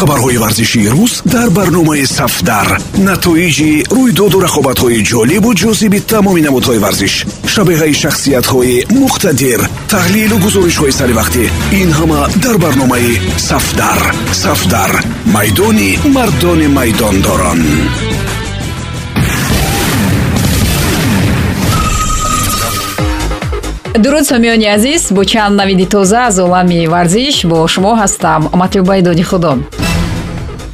хабарҳои варзишии рӯз дар барномаи сафдар. Натоиҷи рӯйдоду рақобатҳои ҷолибу ҷозиби тамоми намудҳои варзиш шабеҳаи шахсиятҳои муқтадир таҳлилу гузоришҳои саривақтӣ ин ҳама дар барномаи сафдар. Сафдар майдони мардони майдондорон. Дуруд самиёни азиз бо чанд навиди тоза аз олами варзиш бо шумо ҳастам. Матлубаи доди худо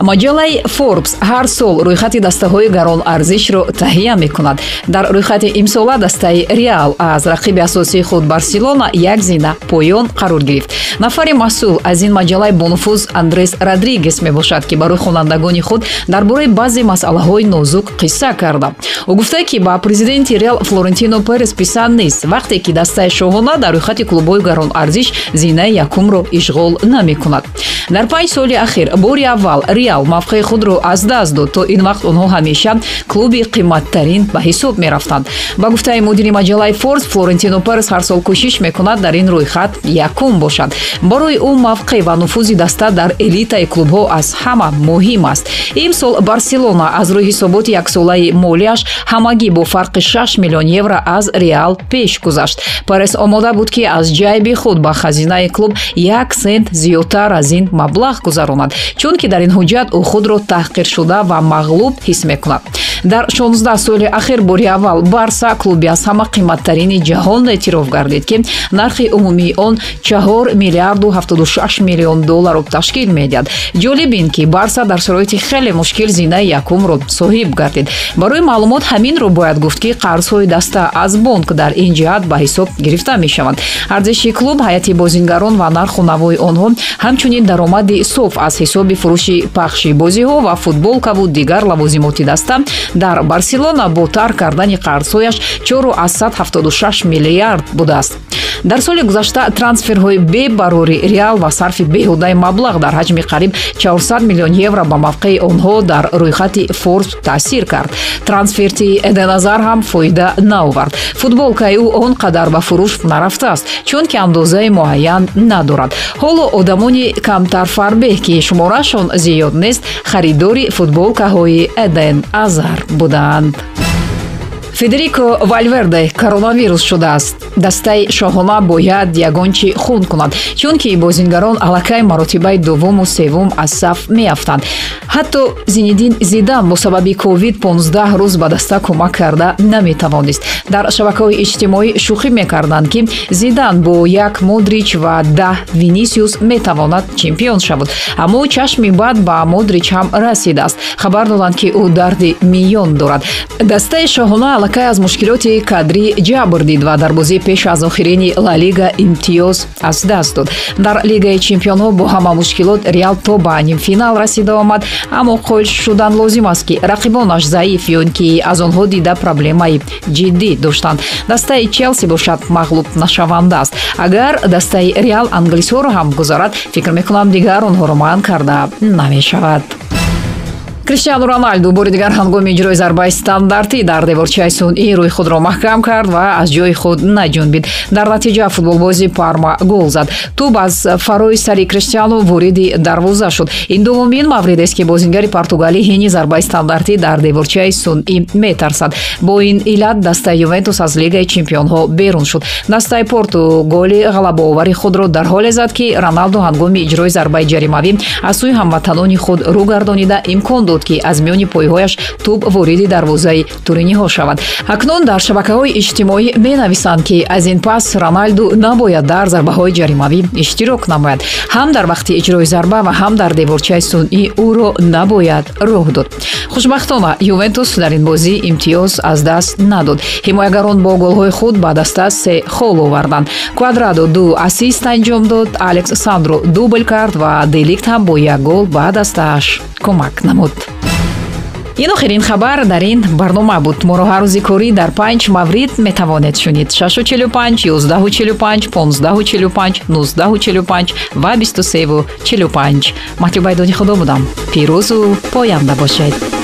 маҷалаи forbes ҳар сол рӯйхати дастаҳои гаронарзишро таҳия мекунад. Дар рӯйхати имсола дастаи реал аз рақиби асосии худ барселона як зина поён қарор гирифт. Нафари масъул аз ин маҷалаи бонуфуз андрес родригес мебошад ки барои хонандагони худ дар бораи баъзе масъалаҳои нозук қисса карда. Ӯ гуфта ки ба президенти реал флорентино перес писанд нест вақте ки дастаи шоҳона дар рӯйхати клубҳои гаронарзиш зинаи якумро ишғол намекунад. Дар панҷ соли ахир бори аввал реал мавқеи худро аз даст дод то ин вақт онҳо ҳамеша клуби қиматтарин ба ҳисоб мерафтанд. Ба гуфтаи мудири маҷалаи форс флорентино перес ҳар сол кӯшиш мекунад дар ин рӯйхат якум бошад. Барои ӯ мавқеъ ва нуфузи даста дар элитаи клубҳо аз ҳама муҳим аст. Имсол барселона аз рӯи ҳисоботи яксолаи молияш ҳамагӣ бо фарқи 6 миллион евро аз реал пеш гузашт. Перес омода буд ки аз ҷайби худ ба хазинаи клуб як сент зиёдтар аз ин маблағ гузаронад. Чунки дар ин ҳуҷҷат ӯ худро таҳқиршуда ва мағлуб ҳис мекунад. Дар 16 соли ахир бори аввал барса клуби аз ҳама қиматтарини ҷаҳон эътироф гардид ки нархи умумии он 4 миллиарду 76 миллион долларро ташкил медиҳад. Ҷолиб ин ки барса дар шароити хеле мушкил зинаи якумро соҳиб гардид. Барои маълумот ҳаминро бояд гуфт ки қарзҳои даста аз бонк дар ин ҷиҳат ба ҳисоб гирифта мешаванд. Арзиши клуб ҳайати бозингарон ва нарху навои онҳо ҳамчунин даромади соф аз ҳисоби фурӯши пахши бозиҳо ва футболкаву дигар лавозимоти даста дар барселона бо тарк кардани қарзҳояш 476 миллиард будааст дар соли гузашта трансферҳои бебарори реал ва сарфи беҳудаи маблағ дар ҳаҷми қариб 400 миллион евро ба мавқеи онҳо дар рӯйхати форс таъсир кард. Трансферти эденазар ҳам фоида наовард. Футболкаи ӯ он қадар ба фурӯш нарафтааст чунки андозаи муайян надорад. Ҳоло одамони камтарфарбеҳ ки шуморашон зиёд нест харидори футболкаҳои эден азар буданд. Федерико валверде коронавирус шудааст дастаи шоҳона бояд ягон чӣ хун кунад чунки бозингарон аллакай маротибаи дуввуму севум аз саф меафтанд. Ҳатто зинидин зидан бо сабаби ковид 15 рӯз ба даста кӯмак карда наметавонист. Дар шабакаҳои иҷтимоӣ шӯхӣ мекарданд ки зидан бо як модрич ва даҳ винисиус метавонад чемпион шавад аммо чашми бад ба модрич ҳам расидааст. Хабар доданд ки ӯ дарди миён дорад. Дастаи шоҳона аллакай аз мушкилоти кадрӣ ҷабр дид ва дар бозии пеш аз охирини лалига имтиёз аз даст дод. Дар лигаи чемпионҳо бо ҳама мушкилот реал то ба нимфинал расида омад аммо қоил шудан лозим аст ки рақибонаш заиф ё ки аз онҳо дида проблемаи ҷиддӣ доштанд. Дастаи челси бошад мағлуб нашаванда аст. Агар дастаи реал англисҳоро ҳам гузарад фикр мекунам дигар онҳоро манъ карда намешавад криштиану роналду бори дигар ҳангоми иҷрои зарбаи стандартӣ дар деворчаи сунъӣ рӯи худро маҳкам кард ва аз ҷои худ наҷунбид. Дар натиҷа футболбози парма гол зад. Туб аз фарои сари криштиану вориди дарвоза шуд. Ин дуввумин мавридест ки бозингари португалӣ ҳини зарбаи стандартӣ дар деворчаи сунъӣ метарсад. Бо ин иллат дастаи ювентус аз лигаи чемпионҳо берун шуд. Дастаи порту голи ғалабаовари худро дар ҳоле зад ки роналду ҳангоми иҷрои зарбаи ҷаримавӣ аз сӯи ҳамватанони худ рӯ гардонида имкон дод ки аз миёни пойҳояш туб вориди дарвозаи туриниҳо шавад. Акнун дар шабакаҳои иҷтимоӣ менависанд ки аз ин пас роналду набояд дар зарбаҳои ҷаримавӣ иштирок намояд. Ҳам дар вақти иҷрои зарба ва ҳам дар деворчаи сунъӣ ӯро набояд роҳ дод. Хушбахтона ювентус дар ин бозӣ имтиёз аз даст надод. Ҳимоягарон бо голҳои худ ба даста се хол оварданд. Квадрадо ду ассист анҷом дод алекс сандро дубл кард ва деликт ҳам бо як гол ба дастааш кӯмак намуд. Ин охирин хабар дар ин барнома буд. Моро ҳар рӯзи корӣ дар панҷ маврид метавонед шунид. 645 145 1545 1945 ва 2345 матлубайдони худо будам. Пирӯзу поянда бошед